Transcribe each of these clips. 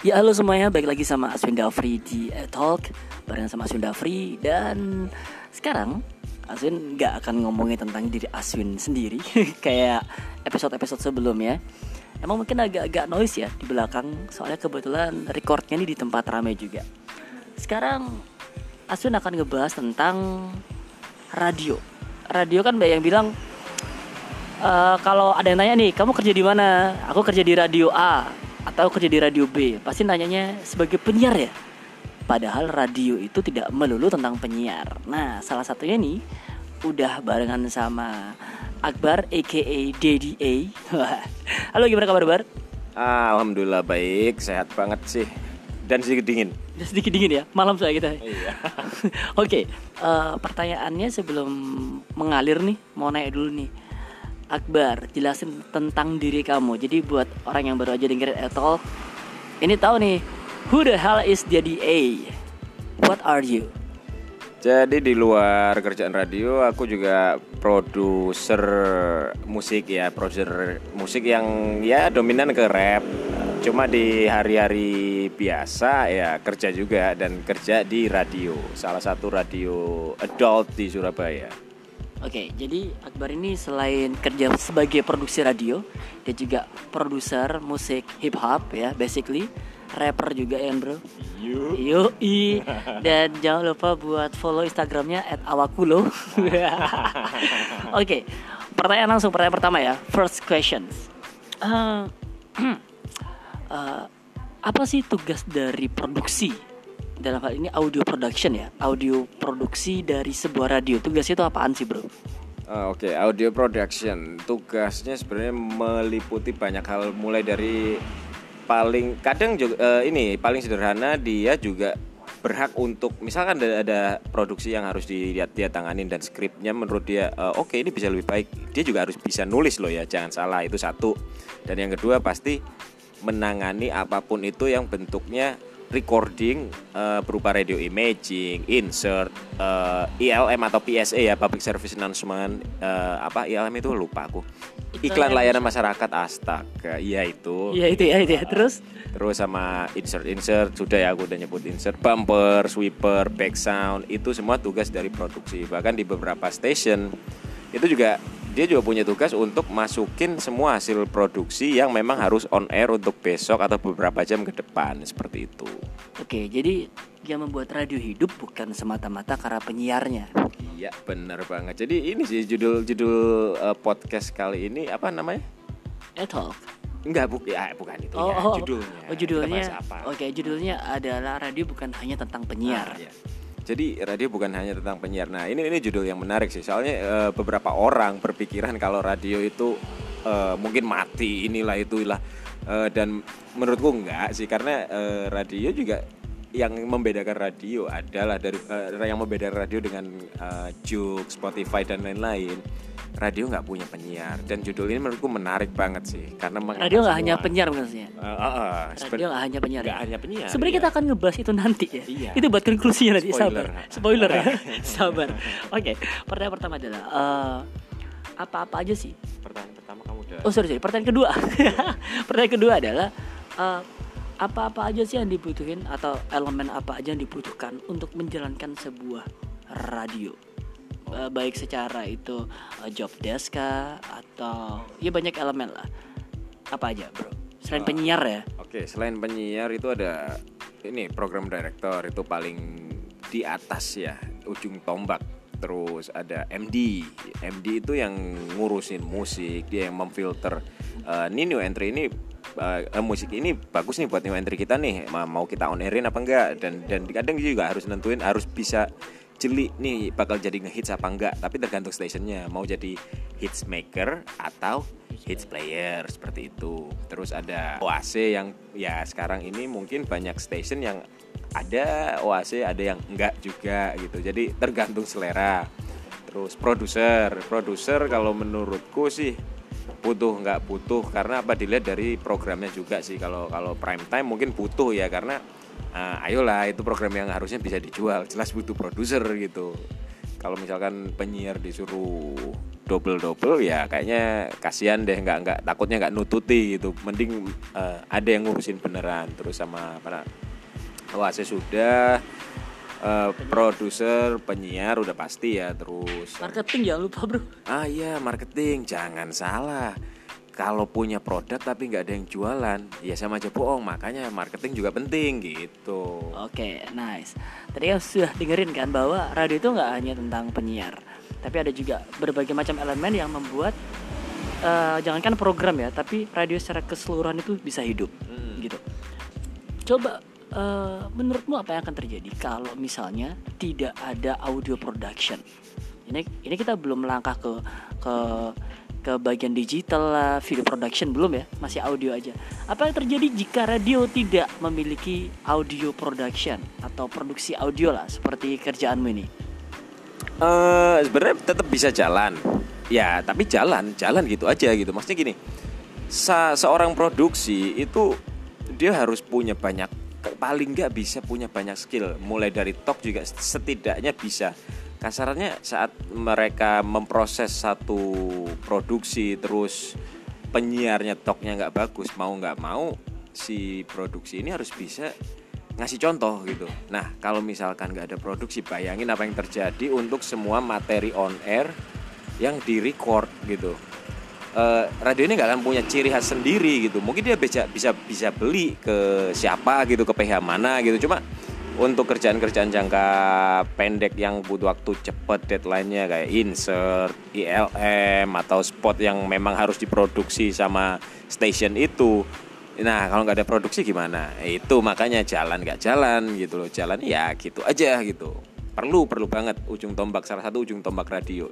Ya halo semuanya, balik lagi sama Aswin Dafri di uh, Talk Bareng sama Aswin Dafri Dan sekarang Aswin gak akan ngomongin tentang diri Aswin sendiri Kayak episode-episode sebelumnya Emang mungkin agak-agak noise ya di belakang Soalnya kebetulan recordnya ini di tempat ramai juga. Sekarang Aswin akan ngebahas tentang radio. Radio kan banyak yang bilang uh, Kalau ada yang nanya nih, kamu kerja di mana? Aku kerja di radio A atau kerja di radio B pasti nanyanya sebagai penyiar ya? Padahal radio itu tidak melulu tentang penyiar. Nah salah satunya nih udah barengan sama Akbar aka Daddy A. Halo gimana kabar Bar Alhamdulillah baik. Sehat banget sih. Dan sedikit dingin. Sedikit dingin ya? Malam saya kita. Iya. Oke okay, uh, eh, pertanyaannya sebelum mengalir nih mau nanya dulu nih Akbar jelasin tentang diri kamu. Jadi buat orang yang baru aja dengerin Etol, ini tahu nih, who the hell is Daddy A? What are you? Jadi di luar kerjaan radio, aku juga produser musik ya, produser musik yang ya dominan ke rap. Cuma di hari-hari biasa ya kerja juga dan kerja di radio, salah satu radio adult di Surabaya. Oke, jadi Akbar ini selain kerja sebagai produksi radio, dia juga produser musik hip hop ya, basically rapper juga ya bro. Yuk. i. Dan jangan lupa buat follow Instagramnya @awakulo. Oke, pertanyaan langsung pertanyaan pertama ya. First questions. Uh, uh, apa sih tugas dari produksi dalam hal ini audio production ya audio produksi dari sebuah radio tugasnya itu apaan sih bro? Uh, Oke okay. audio production tugasnya sebenarnya meliputi banyak hal mulai dari paling kadang juga uh, ini paling sederhana dia juga berhak untuk misalkan ada, ada produksi yang harus dilihat dia tanganin dan skripnya menurut dia uh, oke okay, ini bisa lebih baik dia juga harus bisa nulis loh ya jangan salah itu satu dan yang kedua pasti menangani apa pun itu yang bentuknya recording uh, berupa radio imaging, insert, uh, eh, ILM atau PSA ya Public Service Announcement uh, apa ILM itu lupa aku. Iklan layanan masyarakat astaga, iya itu. Iya itu ya itu ya. Terus terus sama insert insert sudah ya aku udah nyebut insert bumper, sweeper, back sound itu semua tugas dari produksi. Bahkan di beberapa station itu juga dia juga punya tugas untuk masukin semua hasil produksi yang memang harus on air untuk besok atau beberapa jam ke depan seperti itu. Oke, jadi yang membuat radio hidup bukan semata-mata karena penyiarnya. Iya, benar banget. Jadi ini sih judul-judul uh, podcast kali ini apa namanya? Etalk. Enggak, bu ya, bukan itu oh, ya, oh, judulnya. Oh, judulnya. Oke, judulnya adalah radio bukan hanya tentang penyiar. Ah, iya. Jadi radio bukan hanya tentang penyiar. Nah ini ini judul yang menarik sih. Soalnya e, beberapa orang berpikiran kalau radio itu e, mungkin mati inilah itulah. E, dan menurutku enggak sih karena e, radio juga yang membedakan radio adalah dari uh, yang membedakan radio dengan uh, Juke, Spotify dan lain-lain radio nggak punya penyiar dan judul ini menurutku menarik banget sih karena radio nggak hanya penyiar maksudnya uh, uh, uh, radio nggak hanya penyiar gak ya? hanya penyiar sebenarnya iya. kita akan ngebahas itu nanti ya iya. itu buat konklusinya nanti spoiler. sabar spoiler ya sabar oke okay. pertanyaan pertama adalah uh, apa-apa aja sih pertanyaan pertama kamu udah oh sorry sorry pertanyaan kedua pertanyaan kedua adalah uh, apa-apa aja sih yang dibutuhin atau elemen apa aja yang dibutuhkan untuk menjalankan sebuah radio? Uh, baik secara itu uh, job desk kah atau ya banyak elemen lah. Apa aja bro? Selain uh, penyiar ya? oke okay, selain penyiar itu ada ini program director itu paling di atas ya ujung tombak. Terus ada MD MD itu yang ngurusin musik dia yang memfilter uh, ini new entry. Ini uh, musik ini bagus nih buat new entry kita nih. Mau kita on airin apa enggak? Dan dan kadang juga harus nentuin harus bisa jeli nih bakal jadi ngehits apa enggak. Tapi tergantung stationnya. Mau jadi hits maker atau hits player seperti itu. Terus ada OAC yang ya sekarang ini mungkin banyak station yang ada OAC ada yang enggak juga gitu. Jadi tergantung selera. Terus produser. Produser kalau menurutku sih butuh nggak butuh karena apa dilihat dari programnya juga sih. Kalau kalau prime time mungkin butuh ya karena uh, ayolah itu program yang harusnya bisa dijual. Jelas butuh produser gitu. Kalau misalkan penyiar disuruh double double ya kayaknya kasihan deh nggak nggak takutnya nggak nututi gitu. Mending uh, ada yang ngurusin beneran. Terus sama apa wah sudah uh, produser penyiar udah pasti ya terus. Marketing jangan lupa bro. Ah iya marketing. Jangan salah. Kalau punya produk tapi nggak ada yang jualan ya sama aja bohong. Makanya marketing juga penting gitu. Oke okay, nice. Tadi kan sudah dengerin kan bahwa radio itu nggak hanya tentang penyiar tapi ada juga berbagai macam elemen yang membuat uh, jangankan program ya tapi radio secara keseluruhan itu bisa hidup hmm. gitu. Coba uh, menurutmu apa yang akan terjadi kalau misalnya tidak ada audio production ini ini kita belum melangkah ke ke ke bagian digital lah, video production belum ya, masih audio aja. Apa yang terjadi jika radio tidak memiliki audio production atau produksi audio lah seperti kerjaanmu ini? Uh, sebenarnya tetap bisa jalan, ya tapi jalan, jalan gitu aja gitu. Maksudnya gini, se seorang produksi itu dia harus punya banyak, paling nggak bisa punya banyak skill. Mulai dari talk juga setidaknya bisa kasarannya saat mereka memproses satu produksi terus penyiarnya toknya nggak bagus mau nggak mau si produksi ini harus bisa ngasih contoh gitu. Nah kalau misalkan nggak ada produksi bayangin apa yang terjadi untuk semua materi on air yang di record gitu. Uh, radio ini nggak akan punya ciri khas sendiri gitu. Mungkin dia bisa bisa bisa beli ke siapa gitu ke PH mana gitu. Cuma untuk kerjaan-kerjaan jangka pendek yang butuh waktu cepet deadline-nya kayak insert, ILM atau spot yang memang harus diproduksi sama station itu. Nah kalau nggak ada produksi gimana? Itu makanya jalan nggak jalan gitu loh. Jalan ya gitu aja gitu. Perlu perlu banget ujung tombak salah satu ujung tombak radio.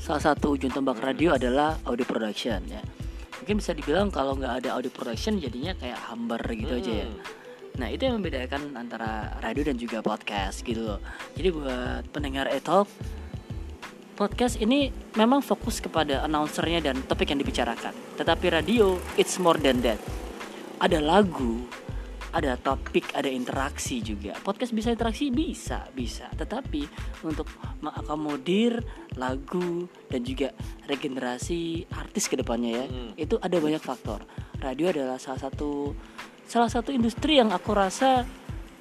Salah satu ujung tombak radio adalah audio production ya. Mungkin bisa dibilang kalau nggak ada audio production jadinya kayak hambar gitu hmm. aja ya. Nah itu yang membedakan antara radio dan juga podcast gitu loh. Jadi buat pendengar etalk podcast ini memang fokus kepada announcernya dan topik yang dibicarakan. Tetapi radio it's more than that. Ada lagu, ada topik, ada interaksi juga. Podcast bisa interaksi bisa, bisa. Tetapi untuk mengakomodir lagu dan juga regenerasi artis ke depannya ya, hmm. itu ada banyak faktor. Radio adalah salah satu salah satu industri yang aku rasa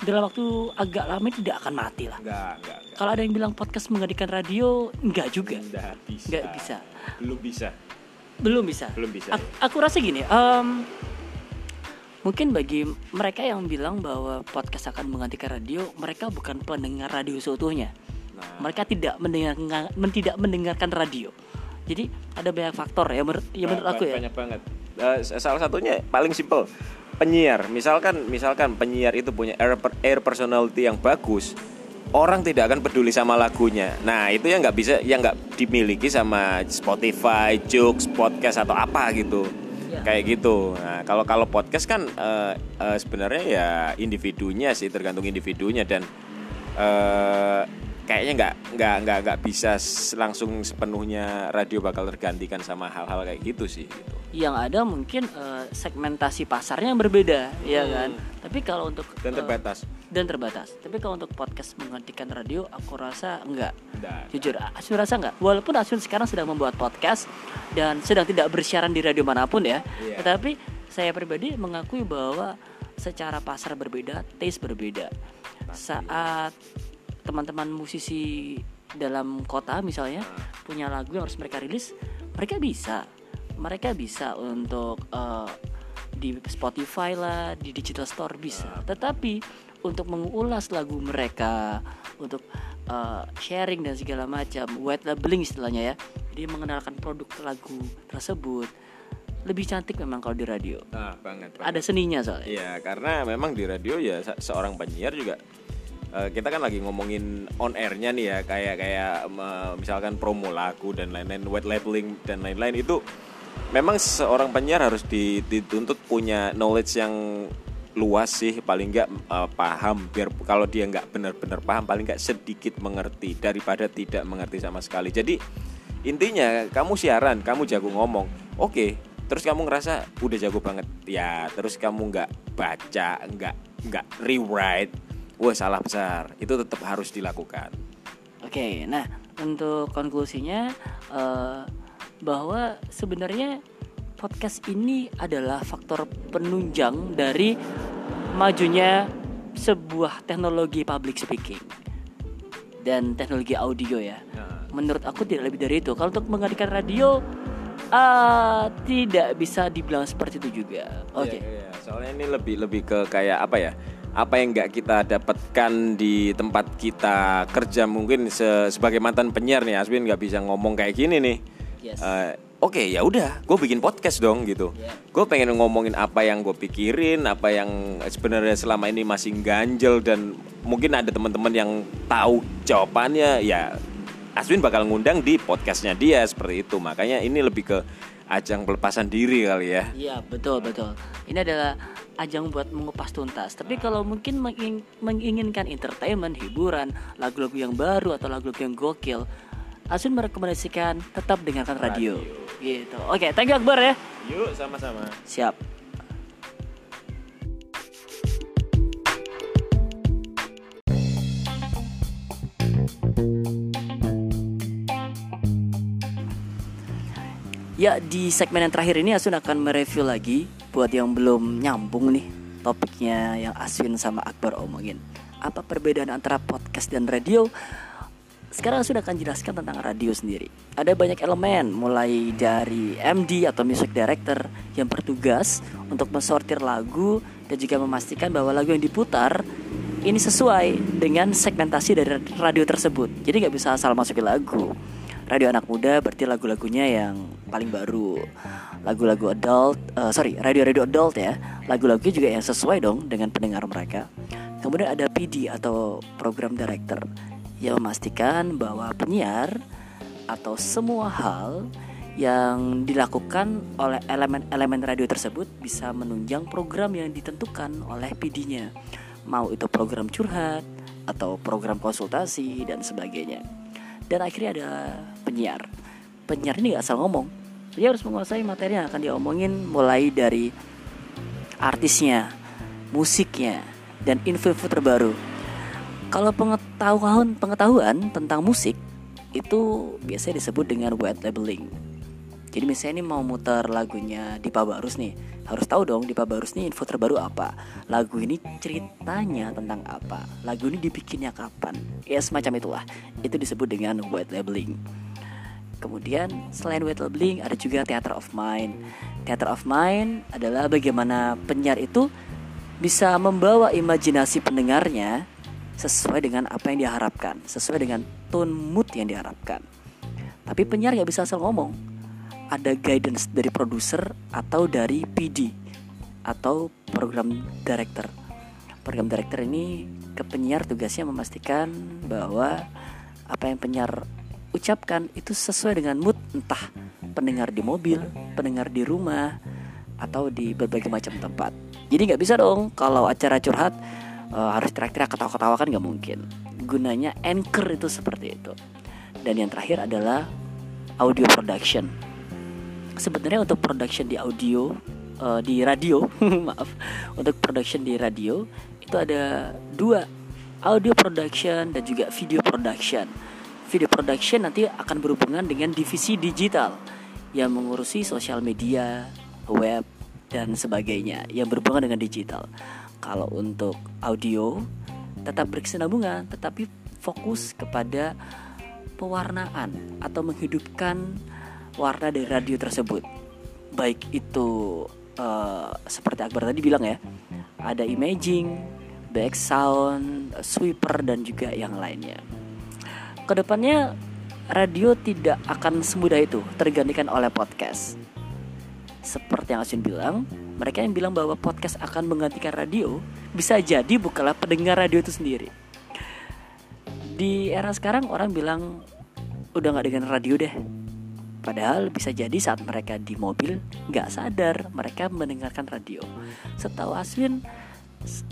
dalam waktu agak lama tidak akan mati lah. Enggak, enggak, enggak. Kalau ada yang bilang podcast menggantikan radio, enggak juga. Enggak bisa. Enggak bisa. Belum bisa. Belum bisa. Belum bisa. Aku, aku rasa gini, um, mungkin bagi mereka yang bilang bahwa podcast akan menggantikan radio, mereka bukan pendengar radio seutuhnya. Nah. Mereka tidak mendengar, tidak mendengarkan radio. Jadi ada banyak faktor ya, menurut, ya menurut aku ya. Banyak banget. Uh, salah satunya paling simpel penyiar misalkan misalkan penyiar itu punya air, air personality yang bagus orang tidak akan peduli sama lagunya nah itu yang nggak bisa yang nggak dimiliki sama Spotify, Joox, podcast atau apa gitu ya. kayak gitu nah kalau kalau podcast kan uh, uh, sebenarnya ya individunya sih tergantung individunya dan uh, kayaknya nggak nggak nggak nggak bisa langsung sepenuhnya radio bakal tergantikan sama hal-hal kayak gitu sih gitu. yang ada mungkin uh, segmentasi pasarnya yang berbeda ya hmm. ya kan? Tapi kalau untuk dan eh, terbatas. uh, dan terbatas. Tapi kalau untuk podcast menggantikan radio aku rasa enggak. Jujur Asun rasa enggak. Walaupun Asun sekarang sedang membuat podcast dan sedang tidak bersiaran di radio mana pun ya yeah. tetapi saya pribadi mengakui bahwa secara pasar berbeda taste berbeda. Saat teman-teman musisi dalam kota misalnya hmm. punya lagu yang harus mereka rilis mereka bisa mereka bisa untuk uh, di Spotify lah di digital store bisa hmm. tetapi untuk mengulas lagu mereka untuk uh, sharing dan segala macam white labeling istilahnya ya jadi mengenalkan produk lagu tersebut lebih cantik memang kalau di radio. Ah, banget, banget. Ada seninya soalnya. Iya, karena memang di radio ya seorang penyiar juga uh, kita kan lagi ngomongin on airnya nih ya kayak kayak misalkan promo lagu dan lain-lain white labeling dan lain-lain itu memang seorang penyiar harus dituntut punya knowledge yang luas sih paling nggak uh, paham biar kalau dia nggak benar-benar paham paling nggak sedikit mengerti daripada tidak mengerti sama sekali. Jadi intinya kamu siaran kamu jago ngomong oke okay, terus kamu ngerasa udah jago banget. Ya terus kamu nggak baca nggak nggak rewrite wah salah besar itu tetap harus dilakukan oke nah untuk konklusinya uh, bahwa sebenarnya podcast ini adalah faktor penunjang dari majunya sebuah teknologi public speaking dan teknologi audio ya. Menurut aku tidak lebih dari itu. Kalau untuk menggantikan radio uh, tidak bisa dibilang seperti itu juga. Oke. Iya, iya. Soalnya ini lebih lebih ke kayak apa ya? Apa yang nggak kita dapatkan di tempat kita kerja mungkin se sebagai mantan penyiar nih Aswin nggak bisa ngomong kayak gini nih. Yes. Eh, Oke ya udah, gue bikin podcast dong gitu. Yeah. Gue pengen ngomongin apa yang gue pikirin, apa yang sebenarnya selama ini masih ganjel dan mungkin ada teman-teman yang tahu jawabannya. Ya Aswin bakal ngundang di podcastnya dia seperti itu. Makanya ini lebih ke ajang pelepasan diri kali ya. Iya betul betul. Ini adalah ajang buat mengupas tuntas. Tapi kalau mungkin menging- menginginkan entertainment, hiburan, lagu-lagu yang baru atau lagu-lagu yang gokil, Asun merekomendasikan tetap dengarkan radio. Gitu. Oke, thank you Akbar ya. Yuk sama-sama. Siap. Ya di segmen yang terakhir ini Asun akan mereview lagi buat yang belum nyambung nih topiknya yang Aswin sama Akbar omongin. Apa perbedaan antara podcast dan radio? Sekarang Asun akan jelaskan tentang radio sendiri. Ada banyak elemen mulai dari MD atau music director yang bertugas untuk mensortir lagu dan juga memastikan bahwa lagu yang diputar ini sesuai dengan segmentasi dari radio tersebut. Jadi nggak bisa asal masukin lagu radio anak muda berarti lagu-lagunya yang paling baru. Lagu-lagu adult eh, sorry radio-radio adult ya. Lagu-lagunya juga yang sesuai dong dengan pendengar mereka. Kemudian ada PD atau program director yang memastikan bahwa penyiar atau semua hal yang dilakukan oleh elemen-elemen radio tersebut bisa menunjang program yang ditentukan oleh PD-nya mau itu program curhat atau program konsultasi dan sebagainya. Dan akhirnya ada penyiar. Penyiar ini gak asal ngomong. Dia harus menguasai materi yang akan diomongin mulai dari artisnya musiknya dan info-info terbaru. Kalau pengetahuan pengetahuan tentang musik itu biasanya disebut dengan white labeling. Jadi misalnya ini mau muter lagunya Dipa Barus nih. Harus tahu dong Dipa Barus nih info terbaru apa. Lagu ini ceritanya tentang apa. Lagu ini dibikinnya kapan. Ya semacam itulah. Itu disebut dengan white labeling Kemudian selain white labeling ada juga theater of mind. Theater of mind adalah bagaimana penyiar itu Bisa membawa imajinasi pendengarnya Sesuai dengan apa yang diharapkan Sesuai dengan tone mood yang diharapkan. Tapi penyiar gak bisa asal ngomong. Ada guidance dari produser atau dari PD atau program director. Program director ini ke penyiar tugasnya memastikan bahwa apa yang penyiar ucapkan itu sesuai dengan mood entah pendengar di mobil, pendengar di rumah atau di berbagai macam tempat. Jadi nggak bisa dong kalau acara curhat uh, harus teriak-teriak ketawa-ketawa kan nggak mungkin. Gunanya anchor itu seperti itu. Dan yang terakhir adalah audio production sebenarnya untuk production di audio uh, di radio maaf untuk production di radio itu ada dua audio production dan juga video production video production nanti akan berhubungan dengan divisi digital yang mengurusi sosial media web dan sebagainya yang berhubungan dengan digital. Kalau untuk audio tetap berkesinambungan tetapi fokus kepada pewarnaan atau menghidupkan warna dari radio tersebut. Baik itu uh, seperti Akbar tadi bilang ya ada imaging back sound sweeper dan juga yang lainnya ke depannya radio tidak akan semudah itu tergantikan oleh podcast. Seperti yang Asin bilang mereka yang bilang bahwa podcast akan menggantikan radio bisa jadi bukanlah pendengar radio itu sendiri. Di era sekarang orang bilang udah nggak dengan radio deh. Padahal bisa jadi saat mereka di mobil nggak sadar mereka mendengarkan radio. Setahu Aswin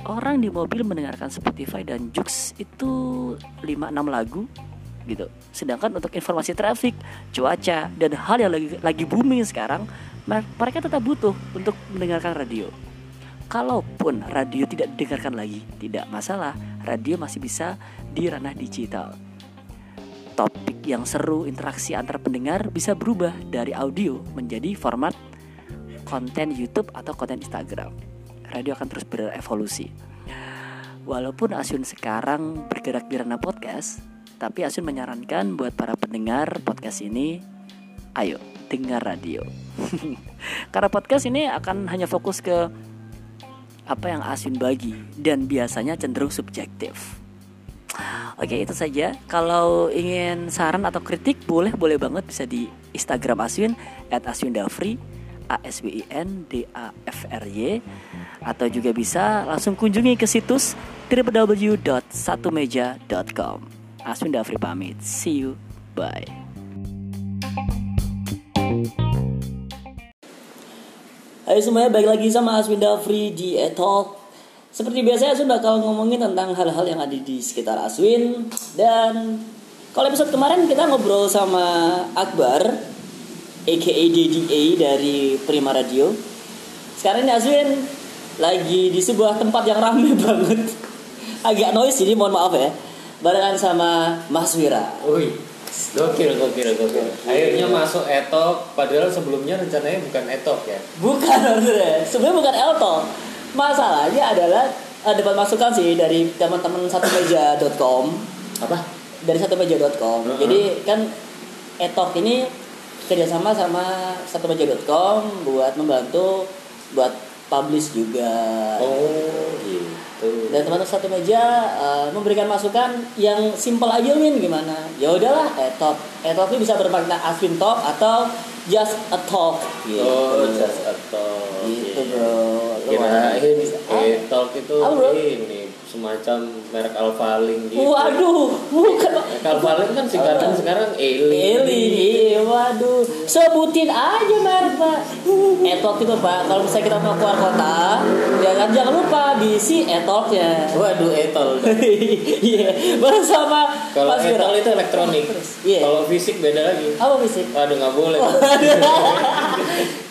orang di mobil mendengarkan Spotify dan Jux itu 5-6 lagu gitu. Sedangkan untuk informasi trafik, cuaca dan hal yang lagi lagi booming sekarang, mereka tetap butuh untuk mendengarkan radio. Kalaupun radio tidak didengarkan lagi, tidak masalah, radio masih bisa di ranah digital topik yang seru, interaksi antar pendengar bisa berubah dari audio menjadi format konten YouTube atau konten Instagram. Radio akan terus berevolusi. Walaupun Asyun sekarang bergerak di ranah podcast, tapi Asyun menyarankan buat para pendengar podcast ini, ayo dengar radio. Karena podcast ini akan hanya fokus ke apa yang Asyun bagi dan biasanya cenderung subjektif. Oke itu saja. Kalau ingin saran atau kritik boleh boleh banget bisa di Instagram Aswin at Aswindafri A S W I N D A F R Y atau juga bisa langsung kunjungi ke situs www.satumeja.com. Aswin Dafri pamit. See you. Bye. Hai semuanya, balik lagi sama Aswin Dafri di Etalk seperti biasanya Aswin bakal ngomongin tentang hal-hal yang ada di sekitar Aswin Dan kalau episode kemarin kita ngobrol sama Akbar aka DDA dari Prima Radio Sekarang ini Aswin lagi di sebuah tempat yang rame banget Agak noise jadi mohon maaf ya Barengan sama Mas Wira Wih, gokil, gokil, gokil. Akhirnya masuk etok, padahal sebelumnya rencananya bukan etok ya. Bukan sebenarnya, sebenarnya bukan Elto Masalahnya adalah uh, dapat masukan sih dari teman-teman satumeja.com Apa? dari satumeja.com. Uh-uh. Jadi kan Etok ini kerjasama sama satumeja.com buat membantu buat publish juga. Oh, gitu. Dan teman-teman satu meja uh, memberikan masukan yang simpel aja Win gimana? Ya udahlah, etok. Etok itu bisa bermakna aswin talk atau just a talk gitu. Oh, just atau Gitu, bro. Lu Kirain Ah. etok itu ini semacam merek Alphaling gitu. Waduh, bukan Alphaling kan singkatan sekarang Eli. Eli, iya, waduh, sebutin aja merek pak. Etok itu pak, kalau misalnya kita mau keluar kota, ya kan jangan lupa diisi etoknya. Waduh, etol. Iya, bersama Kalau etol itu elektronik. Iya. Kalau fisik beda lagi. Apa fisik? Aduh, nggak boleh.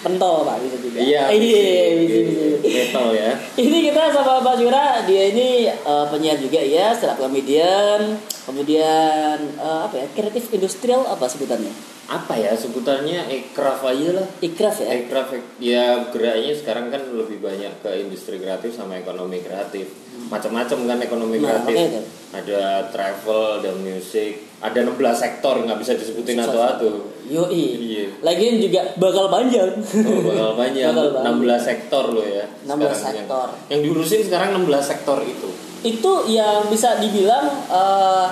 Pentol pak bisa juga. Iya, iya, bisa, bisa. Etol ya. Ini kita sama Mas Wira, dia ini eh, penyiar juga ya, stand up comedian, kemudian eh, apa ya, kreatif industrial apa sebutannya? Apa ya sebutannya ekraf aja lah. Ikraf ya. Aircraft ya geraknya sekarang kan lebih banyak ke industri kreatif sama ekonomi kreatif. Macam-macam kan ekonomi Nah, kreatif. itu. Ada travel, ada musik, ada 16 sektor nggak bisa disebutin satu-satu. Yoi. Iya. Lagian juga bakal panjang. Oh, bakal banyak. 16 sektor loh ya. 16 sekarang sektor. Yang, yang diurusin sekarang 16 sektor itu. Itu yang bisa dibilang eh,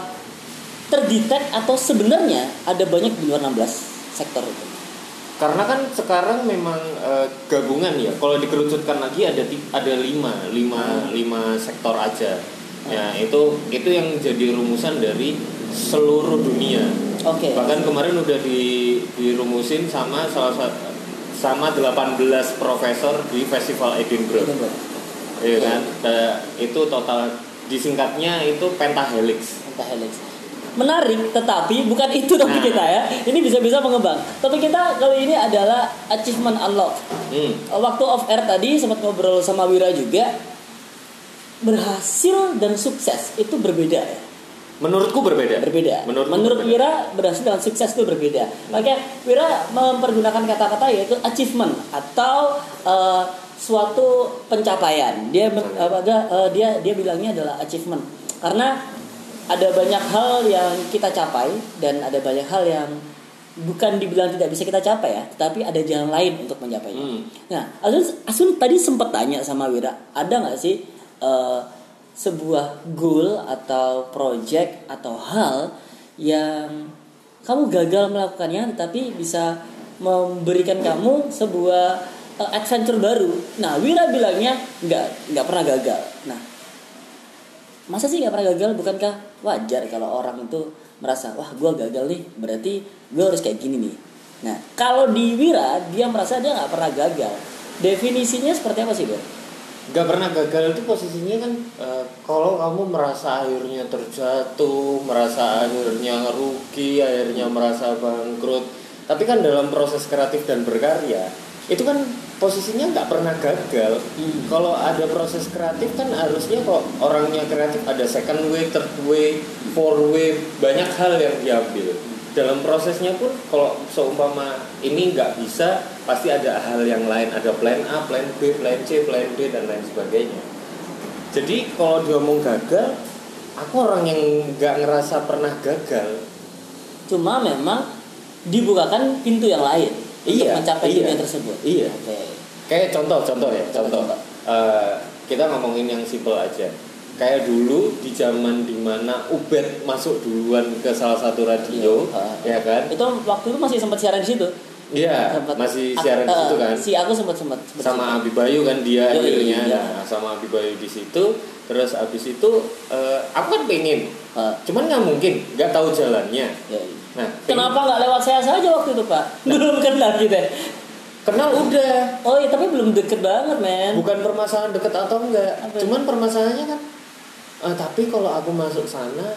terdetek atau sebenarnya ada banyak di luar 16 sektor itu. Karena kan sekarang memang eh, gabungan ya. Kalau dikerucutkan lagi ada ada lima, lima, lima sektor aja. Ya itu itu yang jadi rumusan dari seluruh dunia. Oke. Bahkan kemarin udah di dirumusin sama salah satu sama 18 profesor di Festival Edinburgh. Iya kan? Itu total disingkatnya itu pentahelix. Pentahelix. Menarik, tetapi bukan itu topik Nah. kita ya. Ini bisa-bisa mengembang. Topik kita kali ini adalah achievement unlock. Hmm. Waktu off air tadi sempat ngobrol sama Wira juga. Berhasil dan sukses itu berbeda ya. Menurutku berbeda. berbeda. Menurutku Menurut berbeda. Wira berhasil dan sukses itu berbeda. Makanya Wira mempergunakan kata-kata yaitu achievement atau eh, suatu pencapaian. Dia men- apa, dia, dia bilangnya adalah achievement karena ada banyak hal yang kita capai dan ada banyak hal yang bukan dibilang tidak bisa kita capai ya, tapi ada jalan lain untuk mencapainya. Hmm. Nah, Asun, Asun tadi sempat tanya sama Wira, ada nggak sih eh, sebuah goal atau project atau hal yang kamu gagal melakukannya, tetapi bisa memberikan kamu sebuah eh, adventure baru. Nah, Wira bilangnya nggak nggak pernah gagal. Nah, masa sih nggak pernah gagal? Bukankah wajar kalau orang itu merasa wah gue gagal nih, berarti gue harus kayak gini nih. Nah, kalau di Wira dia merasa dia nggak pernah gagal. Definisinya seperti apa sih, Bir? Gak pernah gagal itu posisinya kan eh, kalau kamu merasa akhirnya terjatuh, merasa akhirnya rugi, akhirnya merasa bangkrut. Tapi kan dalam proses kreatif dan berkarya itu kan posisinya nggak pernah gagal. Hmm. Kalau ada proses kreatif kan harusnya kalau orangnya kreatif ada second way, third way, fourth way, banyak hal yang diambil. Dalam prosesnya pun kalau seumpama ini nggak bisa, pasti ada hal yang lain, ada plan A, plan B, plan C, plan D dan lain sebagainya. Jadi kalau diomong gagal, aku orang yang nggak ngerasa pernah gagal. Cuma memang dibukakan pintu yang lain Iya, untuk mencapai iya. tujuan tersebut. Iya. Oke. Kayak contoh, contoh ya, contoh. Contoh. Eh, kita ngomongin yang simple aja. Kayak dulu di zaman di mana Ubed masuk duluan ke salah satu radio, Iya. ya kan? Itu waktu itu masih sempat siaran di situ. Iya, masih Ah, siaran di eh, situ kan? Si aku sempat sempat Sama. Abi Bayu kan dia Yoi, akhirnya, iya. nah, sama Abi Bayu di situ. Terus abis itu eh, aku kan pengen, Eh, cuman nggak mungkin, nggak tahu jalannya. ya. Nah, Kenapa nggak lewat saya saja waktu itu pak? Belum kenal kita. kenal udah, Oh iya tapi belum deket banget men. bukan permasalahan deket atau enggak Apa? cuman permasalahannya kan eh, tapi kalau aku masuk sana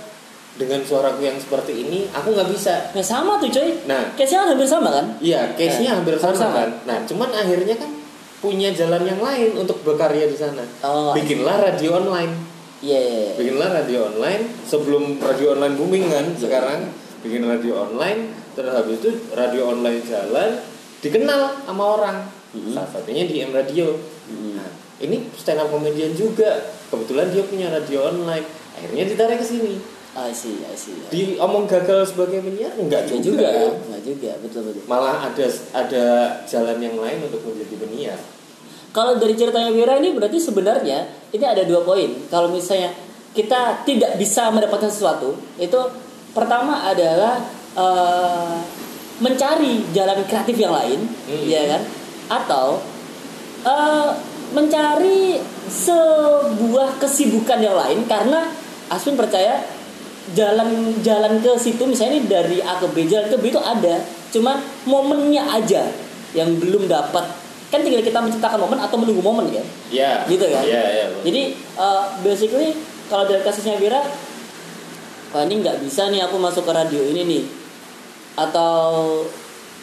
dengan suaraku yang seperti ini aku nggak bisa Nah sama tuh coy. nah Case-nya kan hampir sama kan? iya case nya Eh, hampir sama, sama. kan nah cuman akhirnya kan punya jalan yang lain untuk berkarya di sana Oh. bikinlah radio online Iya. iya, iya. bikinlah radio online sebelum radio online booming kan Iya. sekarang bikin radio online terus habis itu radio online jalan dikenal sama orang Mhm. salah satunya di M Radio Mhm. Nah, ini stand up comedian juga. Kebetulan dia punya radio online. Akhirnya ditarik ke sini. I see, I see. Diomong gagal sebagai penyiar enggak juga. juga, enggak juga, betul betul. Malah ada ada jalan yang lain untuk menjadi penyiar. Kalau dari ceritanya Wira ini berarti sebenarnya ini ada dua poin. Kalau misalnya kita tidak bisa mendapatkan sesuatu, itu pertama adalah eh, mencari jalan kreatif yang lain, Hmm. ya kan? Atau eh, mencari sebuah kesibukan yang lain karena Aswin percaya jalan-jalan ke situ misalnya ini dari A ke B jalan ke B itu ada cuman momennya aja yang belum dapat. Kan tinggal kita menciptakan momen atau menunggu momen kan? Ya. gitu kan? Iya, iya. jadi uh, basically kalau dari kasusnya Vira wah ini nggak bisa nih aku masuk ke radio ini nih. Atau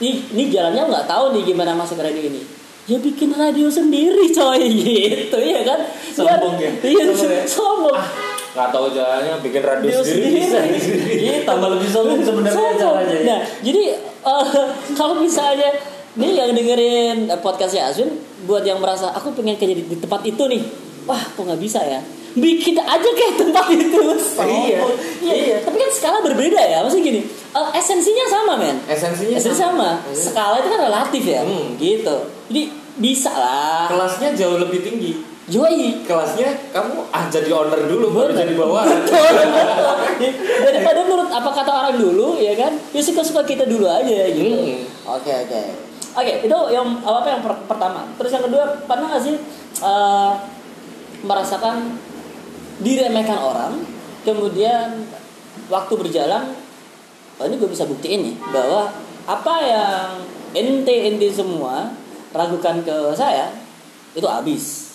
ini ini jalannya nggak tahu nih gimana masuk ke radio ini ya bikin radio sendiri coy gitu ya kan Sombong ya? iya Sombong ya? sombong Nggak tahu jalannya bikin radio Dia sendiri, bisa. Iya, tambah lebih sombong sebenarnya caranya ya. Nah, jadi eh, kalau misalnya nih yang dengerin eh, podcastnya Aswin buat yang merasa aku pengen kerja di, di tempat itu nih, wah kok nggak bisa ya? Bikin aja kayak tempat itu. Iya. iya, iya. Tapi kan skala berbeda ya. Maksudnya gini, eh, esensinya sama men. Esensinya Esensinya sama. Skala itu kan relatif ya. Hmm. Gitu. Jadi bisa lah. Kelasnya jauh lebih tinggi. Yoi. Kelasnya kamu ah jadi owner dulu baru jadi bawahan. daripada nurut apa kata orang dulu ya kan ya suka suka kita dulu aja gitu Hmm. oke oke oke itu yang apa yang per- pertama terus yang kedua pernah nggak sih eh, merasakan diremehkan orang kemudian waktu berjalan oh ini gue bisa buktiin nih bahwa apa yang ente ente semua ragukan ke saya itu habis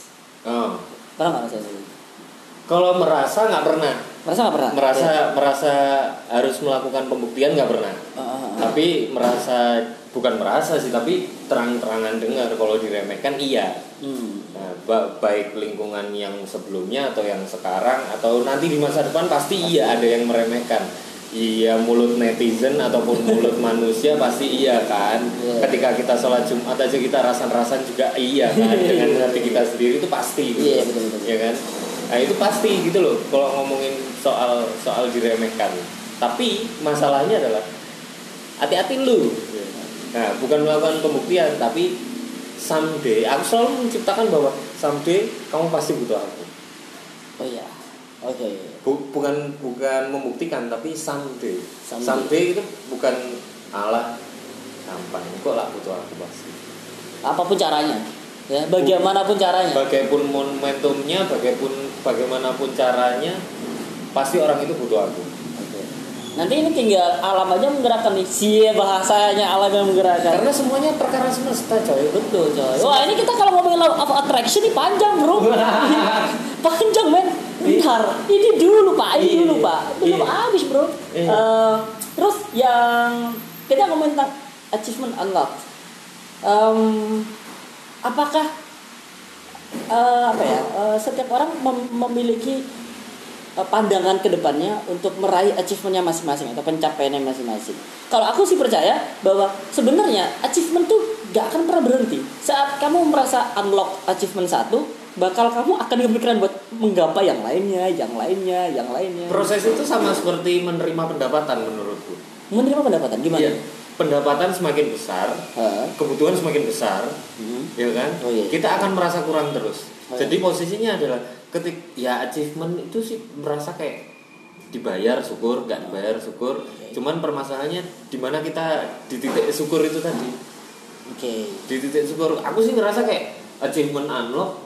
Oh. pernah nggak gitu? Kalau merasa nggak pernah. merasa nggak pernah Merasa merasa harus melakukan pembuktian nggak pernah. Ah, ah, ah. tapi merasa bukan merasa sih tapi terang-terangan dengar kalau diremehkan iya Hmm. nah, ba- baik lingkungan yang sebelumnya atau yang sekarang atau nanti di masa depan pasti iya ada yang meremehkan iya mulut netizen ataupun mulut manusia pasti iya kan Iya. ketika kita sholat jumat aja kita rasan-rasan juga iya kan dengan hati kita sendiri itu pasti gitu Iya, betul, betul. ya kan nah itu pasti gitu loh kalau ngomongin soal soal diremehkan tapi masalahnya adalah hati-hati lu nah bukan melakukan pembuktian tapi someday aku selalu menciptakan bahwa someday kamu pasti butuh aku Oh iya. Oke. Bu- bukan bukan membuktikan tapi someday. Someday. someday itu bukan Allah gampang kok lah butuh aku pasti Apa pun caranya. Ya, bagaimanapun caranya. bagaimanapun momentumnya bagaimanapun bagaimanapun caranya pasti orang itu butuh aku Oke. Nanti ini tinggal alam aja menggerakkan nih. Sie bahasanya alam yang menggerakkan. karena semuanya perkara semesta coy Betul coy. Wah ini kita kalau ngomongin law of attraction ini panjang bro. panjang men. Bentar. Ini dulu pak. Ini Iya, dulu pak. Belum iya. habis bro. Iya. Eh, terus yang kita ngomongin tentang achievement unlocked. Em, apakah eh, apa ya eh, setiap orang mem- memiliki eh, pandangan ke depannya untuk meraih achievementnya masing-masing atau pencapaiannya masing-masing. Kalau aku sih percaya bahwa sebenarnya achievement tuh gak akan pernah berhenti. Saat kamu merasa unlock achievement satu, bakal kamu akan kepikiran buat menggapai yang lainnya, yang lainnya, yang lainnya. Proses itu sama seperti menerima pendapatan menurutku. Menerima pendapatan gimana? Iya. Pendapatan semakin besar, Hah? kebutuhan semakin besar, Hmm. ya kan? Oh, iya. Kita akan merasa kurang terus. Oh, Jadi posisinya adalah ketik ya achievement itu sih merasa kayak dibayar syukur, nggak dibayar syukur. Cuman permasalahannya di mana kita di titik syukur itu tadi. Oke. Di titik syukur, aku sih ngerasa kayak achievement unlock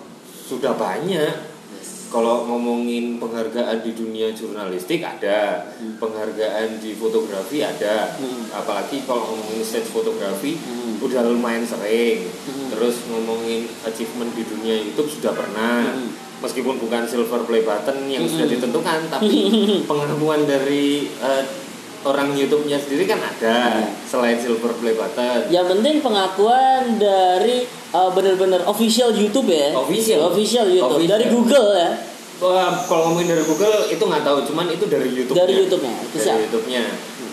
sudah banyak. Kalau ngomongin penghargaan di dunia jurnalistik ada, penghargaan di fotografi ada, Hmm. apalagi kalau ngomongin stage fotografi Hmm. udah lumayan sering. Hmm. Terus ngomongin achievement di dunia YouTube sudah pernah, Hmm. meskipun bukan silver play button yang Hmm. sudah ditentukan, tapi pengakuan dari eh, orang YouTube-nya sendiri kan ada Hmm. selain silver play button. Yang penting pengakuan dari uh, benar-benar official YouTube ya. Official. Official YouTube Official. dari Google ya. Wah, kalau ngomongin dari Google itu nggak tahu, cuman itu dari YouTube. Dari YouTube-nya, itu siap. Dari YouTube-nya.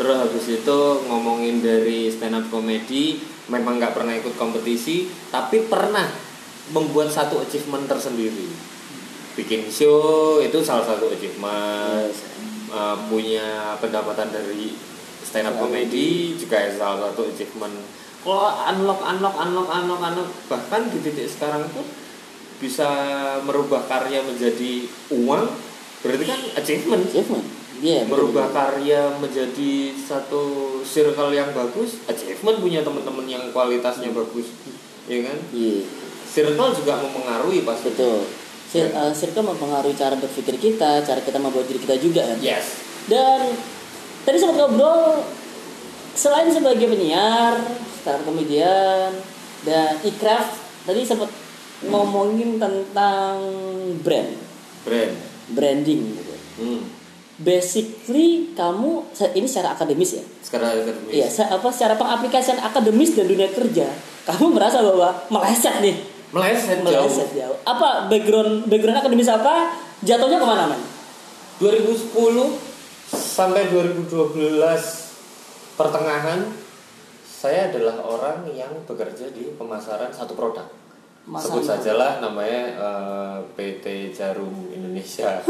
Terus habis itu ngomongin dari stand up comedy, memang nggak pernah ikut kompetisi, tapi pernah membuat satu achievement tersendiri. Bikin show itu salah satu achievement. Uh, punya pendapatan dari stand up comedy juga salah satu achievement. Kalau unlock, unlock, unlock, unlock, unlock, bahkan di titik sekarang pun bisa merubah karya menjadi uang berarti kan achievement Achievement. Iya. merubah betul-betul. karya menjadi satu circle yang bagus achievement punya teman-teman yang kualitasnya bagus ya kan Iya. circle juga mempengaruhi pasti Betul. Sir, uh, circle mempengaruhi cara berpikir kita, cara kita membuat diri kita juga kan. yes Dan tadi sempat ngobrol selain sebagai penyiar, stand up comedian dan ikraf tadi sempat ngomongin tentang brand, brand branding gitu. hmm. Basically kamu ini secara akademis ya. sekarang akademis Iya, se- apa secara pengaplikasian akademis dan dunia kerja, kamu merasa bahwa meleset nih, meleset jauh meleset jauh. Apa background background akademis apa? Jatuhnya ke mana man? 2010 sampai 2012 pertengahan saya adalah orang yang bekerja di pemasaran satu produk Pemasaran sebut sajalah namanya eh, PT Jarum Indonesia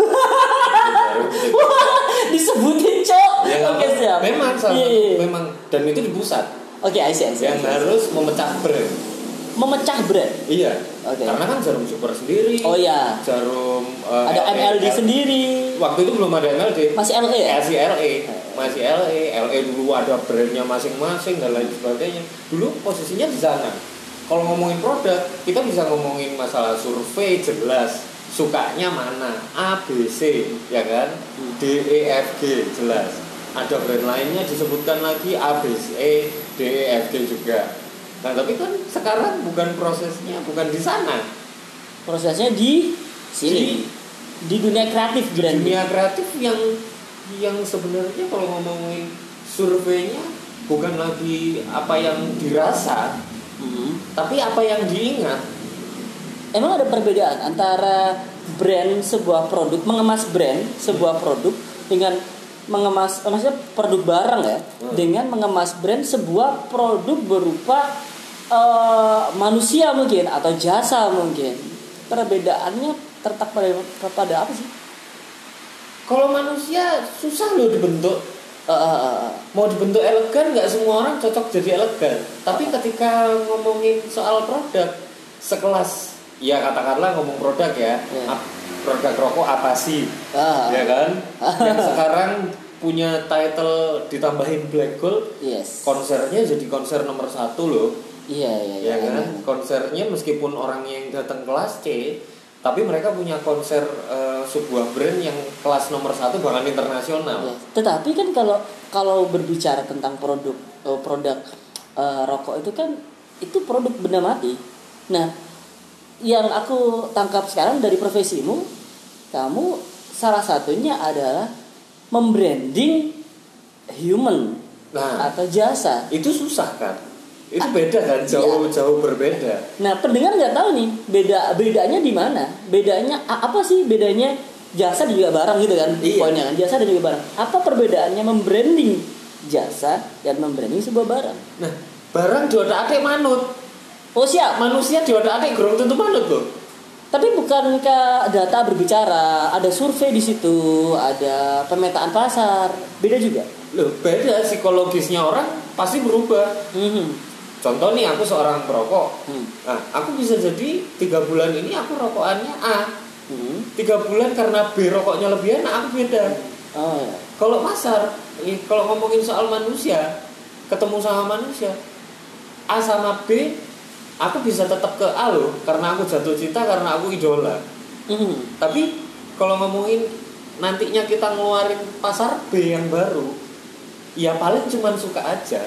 Jarum Disebutin cok. ya Oke apa- siap. memang salah Iya, satu- iya. memang dan itu di pusat Oke, I see, I see, I yang see. harus memecah brand memecah brand. iya Oke. karena kan Jarum Super sendiri Oh iya. Jarum eh, Ada MLD sendiri. waktu itu belum ada MLD Masih LE ya? masih LE masih LE LE dulu ada brandnya masing-masing dan lain sebagainya. Dulu posisinya di sana. Kalau ngomongin produk kita bisa ngomongin masalah survei jelas sukanya mana. A B C ya kan? D E F G jelas. Ada brand lainnya disebutkan lagi A B C D E F G juga. Nah tapi kan sekarang bukan prosesnya bukan di sana. Prosesnya di sini. Di, dunia kreatif di brand. dunia kreatif yang yang sebenarnya kalau ngomongin surveinya bukan lagi apa yang dirasa Mhm. tapi apa yang diingat Emang ada perbedaan antara brand sebuah produk, mengemas brand sebuah produk dengan mengemas, eh, maksudnya produk barang ya, Hmm. dengan mengemas brand sebuah produk berupa eh, manusia mungkin atau jasa mungkin. Perbedaannya terletak pada pada apa sih? Kalau manusia susah loh dibentuk eh. mau dibentuk elegan nggak semua orang cocok jadi elegan. Tapi ketika ngomongin soal produk sekelas. Ya katakanlah ngomong produk ya. Ap- produk rokok apa sih? Ah, ya kan? Yang sekarang punya title ditambahin black gold yes. konsernya jadi konser nomor satu loh. Iya iya iya. ya kan? konsernya meskipun orang yang datang kelas C tapi mereka punya konser eh, sebuah brand yang kelas nomor satu bahkan internasional Ya, Tetapi kan kalau kalau berbicara tentang produk eh, produk eh, rokok itu kan itu produk benda mati. Nah, yang aku tangkap sekarang dari profesimu, kamu salah satunya adalah membranding human nah atau jasa. itu susah kan itu beda kan jauh jauh berbeda Nah, pendengar nggak tahu nih beda bedanya di mana? Bedanya apa sih bedanya jasa dan juga barang gitu kan? Iya. Poinnya kan jasa dan juga barang. Apa perbedaannya membranding jasa dan membranding sebuah barang? nah barang di otak atik manut Oh siap. manusia di otak atik gerung tentu manut loh Tapi bukankah data berbicara? Ada survei di situ, ada pemetaan pasar, beda juga. loh beda psikologisnya orang pasti berubah Mhm. Contoh nih aku seorang perokok Hmm. nah aku bisa jadi tiga bulan ini aku rokokannya A Mhm. tiga bulan karena B rokoknya lebih enak aku beda Oh ya. kalau pasar kalau ngomongin soal manusia ketemu sama manusia A sama B aku bisa tetap ke A loh karena aku jatuh cinta karena aku idola Mhm. tapi kalau ngomongin nantinya kita ngeluarin pasar B yang baru ya paling cuman suka aja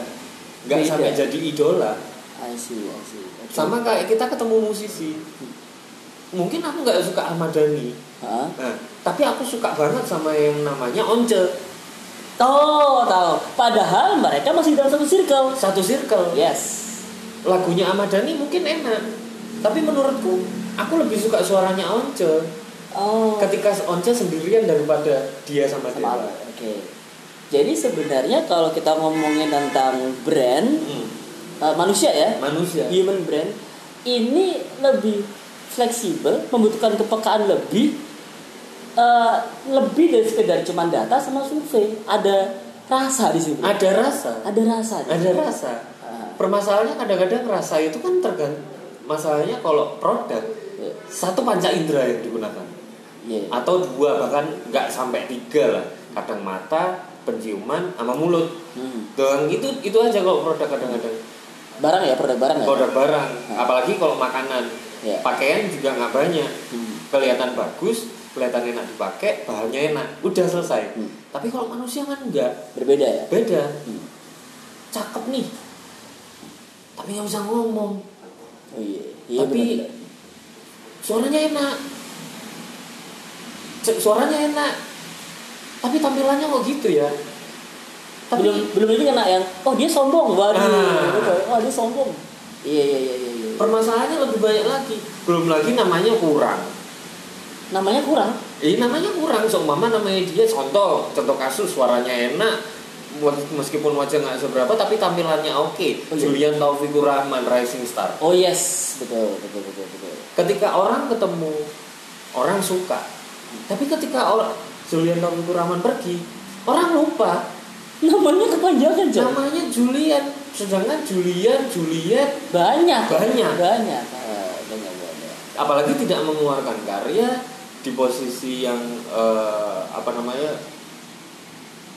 nggak sampai jadi idola I see, I see. Oke. sama kayak kita ketemu musisi mungkin aku nggak suka Ahmad Dhani Hah? nah, tapi aku suka banget sama yang namanya Once Tahu, tahu. Padahal mereka masih dalam satu circle. satu circle Yes. lagunya Ahmad Dhani mungkin enak tapi menurutku aku lebih suka suaranya Once Oh. ketika Once sendirian daripada dia sama, sama Dewa Oke. Jadi sebenarnya kalau kita ngomongin tentang brand Hmm, uh, manusia ya, manusia human brand ini lebih fleksibel, membutuhkan kepekaan lebih uh, lebih dari sekedar cuma data sama survei. Ada rasa di situ. ada rasa Ada rasa. ada rasa Ah, permasalahannya kadang-kadang rasa itu kan tergantung masalahnya kalau produk Iya. satu panca indera yang digunakan Iya. atau dua bahkan nggak sampai tiga lah kadang mata penciuman sama mulut Hmm. doang itu itu aja kalau produk kadang-kadang Barang ya, produk barang ya. produk barang Hmm. apalagi kalau makanan Iya. pakaian juga nggak banyak Hmm. kelihatan bagus kelihatan enak dipakai bahannya enak udah selesai Hmm. tapi kalau manusia kan enggak Berbeda ya. beda Hmm. cakep nih tapi nggak bisa ngomong Oh iya. Iya Tapi- benar-benar. suaranya enak suaranya enak tapi tampilannya kok gitu ya? Tapi belum belum ini kena yang oh dia sombong. Waduh. Ah. oh dia sombong. Iya iya iya iya iya. permasalahannya lebih banyak lagi. Belum lagi namanya kurang. Namanya kurang? Ini namanya kurang. Seumpama namanya dia contoh contoh kasus suaranya enak. Meskipun wajah nggak seberapa tapi tampilannya oke. Oh, iya. Julian Taufikur Rahman Rising Star. Oh yes. Betul betul betul betul. Ketika orang ketemu orang suka. Tapi ketika orang Julian Taufikur Rahman pergi orang lupa. Namanya kepanjangan Jon. namanya Julian. Sedangkan Julian Juliet banyak. Banyak. banyak. Ah, banyak banyak. Apalagi tidak mengeluarkan karya di posisi yang eh, apa namanya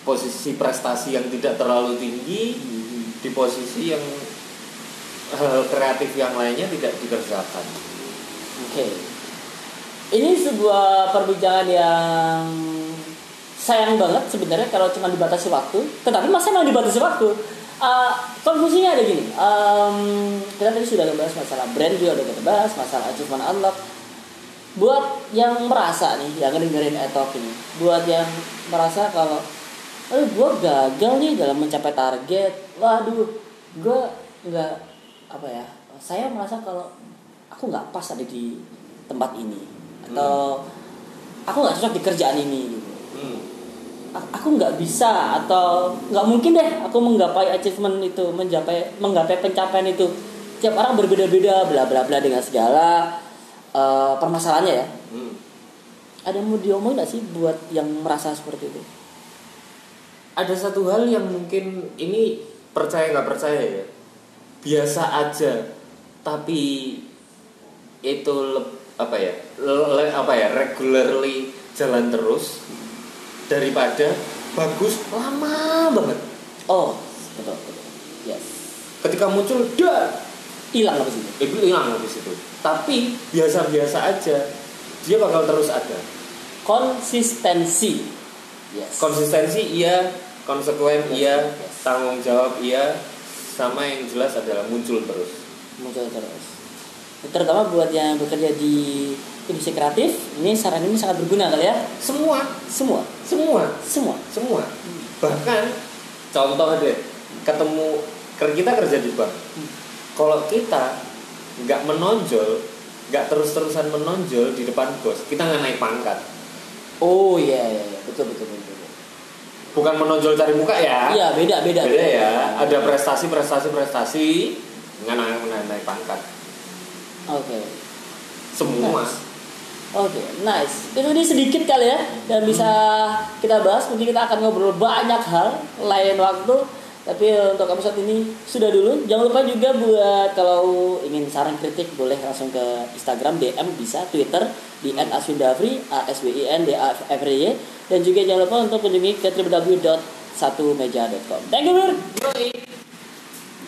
posisi prestasi yang tidak terlalu tinggi Mhm. di posisi yang hal kreatif yang lainnya tidak dikerjakan. Oke ini sebuah perbincangan yang sayang banget sebenarnya kalau cuma dibatasi waktu. Tetapi masa memang dibatasi waktu? Uh, konklusinya ada gini. Um, kita tadi sudah membahas masalah brand juga udah kita bahas masalah achievement unlock. Buat yang merasa nih yang ngedengerin etok ini buat yang merasa kalau eh gue gagal nih dalam mencapai target. Waduh gue nggak apa ya saya merasa kalau aku nggak pas ada di tempat ini atau aku nggak cocok di kerjaan ini gitu. A- aku nggak bisa atau nggak mungkin deh aku menggapai achievement itu mencapai menggapai pencapaian itu. Tiap orang berbeda-beda bla bla bla dengan segala eh, permasalahannya ya. Hmm. ada yang mau diomongin nggak sih buat yang merasa seperti itu? Ada satu hal yang mungkin ini percaya nggak percaya ya. Biasa aja tapi itu leb- apa ya le- apa ya regularly jalan terus daripada bagus lama banget. Oh betul betul. Yes. Ketika muncul dah hilang apa sih itu hilang habis itu. Tapi biasa-biasa aja dia bakal terus ada. Konsistensi. Yes. Konsistensi iya. Konsekuen iya. Yes. tanggung jawab iya. Sama yang jelas adalah muncul terus. Muncul terus terutama buat yang bekerja di industri kreatif ini saran ini sangat berguna kali ya. Semua. Semua. Semua. Semua. Semua. Bahkan contoh deh ketemu ker- kita kerja di bank. Kalau kita nggak menonjol nggak terus-terusan menonjol di depan bos kita nggak naik pangkat. Oh iya iya, iya. betul betul betul. betul. bukan menonjol cari muka ya. Iya beda beda. beda ya. ada prestasi prestasi prestasi nggak naik, naik, naik pangkat Oke. semua Nice. Oke, nice. Itu ini sedikit kali ya dan bisa kita bahas. Mungkin kita akan ngobrol banyak hal lain waktu. Tapi untuk episode ini sudah dulu. Jangan lupa juga buat kalau ingin saran kritik boleh langsung ke Instagram DM bisa, Twitter di @aswindafri a s w i n d a f r y dan juga jangan lupa untuk kunjungi ke www.satumeja.com. Thank you, Bir. Yoi.